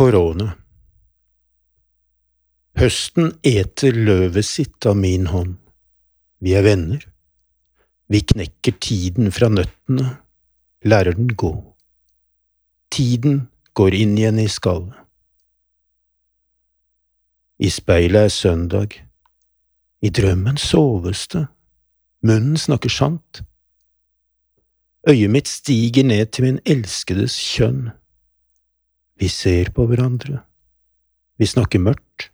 korona. Høsten eter løvet sitt av min hånd. Vi er venner. Vi knekker tiden fra nøttene, lærer den gå. Tiden går inn igjen i skallet. I speilet er søndag. I drømmen soves det. Munnen snakker sant. Øyet mitt stiger ned til min elskedes kjønn. Vi ser på hverandre. Vi snakker mørkt.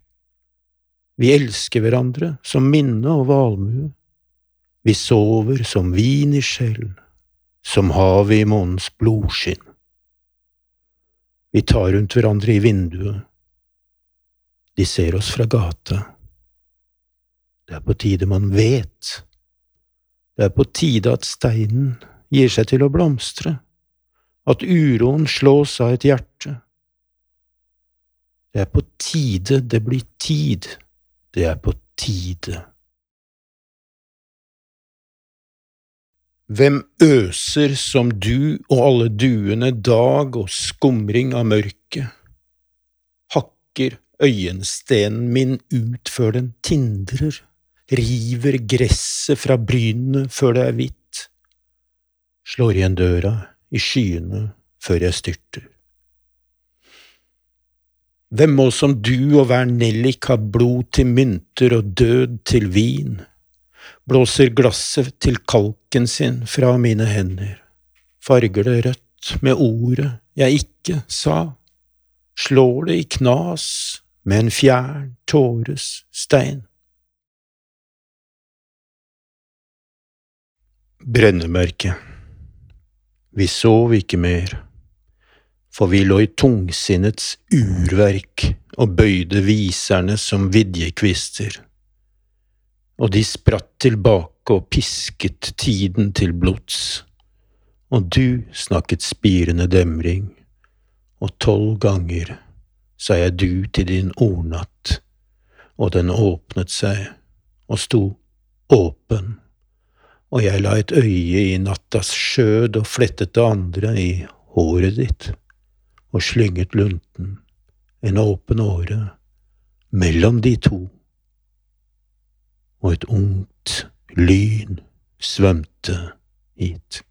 Vi elsker hverandre som minne og valmue. Vi sover som vin i skjell, som havet i månens blodskinn. Vi tar rundt hverandre i vinduet. De ser oss fra gata. Det er på tide man vet. Det er på tide at steinen gir seg til å blomstre, at uroen slås av et hjerte. Det er på tide det blir tid, det er på tide. Hvem øser som du og alle duene dag og skumring av mørket? Hakker øyenstenen min ut før den tindrer, river gresset fra brynene før det er hvitt, slår igjen døra i skyene før jeg styrter. Hvem må som du og hver nellik ha blod til mynter og død til vin? blåser glasset til kalken sin fra mine hender, farger det rødt med ordet jeg ikke sa, slår det i knas med en fjern tåres stein. Brennemerke Vi sov ikke mer, for vi lå i tungsinnets urverk og bøyde viserne som vidjekvister og de spratt tilbake og pisket tiden til blods, og du snakket spirende demring, og tolv ganger sa jeg du til din ordnatt, og den åpnet seg og sto åpen, og jeg la et øye i nattas skjød og flettet det andre i håret ditt, og slynget lunten, en åpen åre, mellom de to og et ungt lyn svømte hit.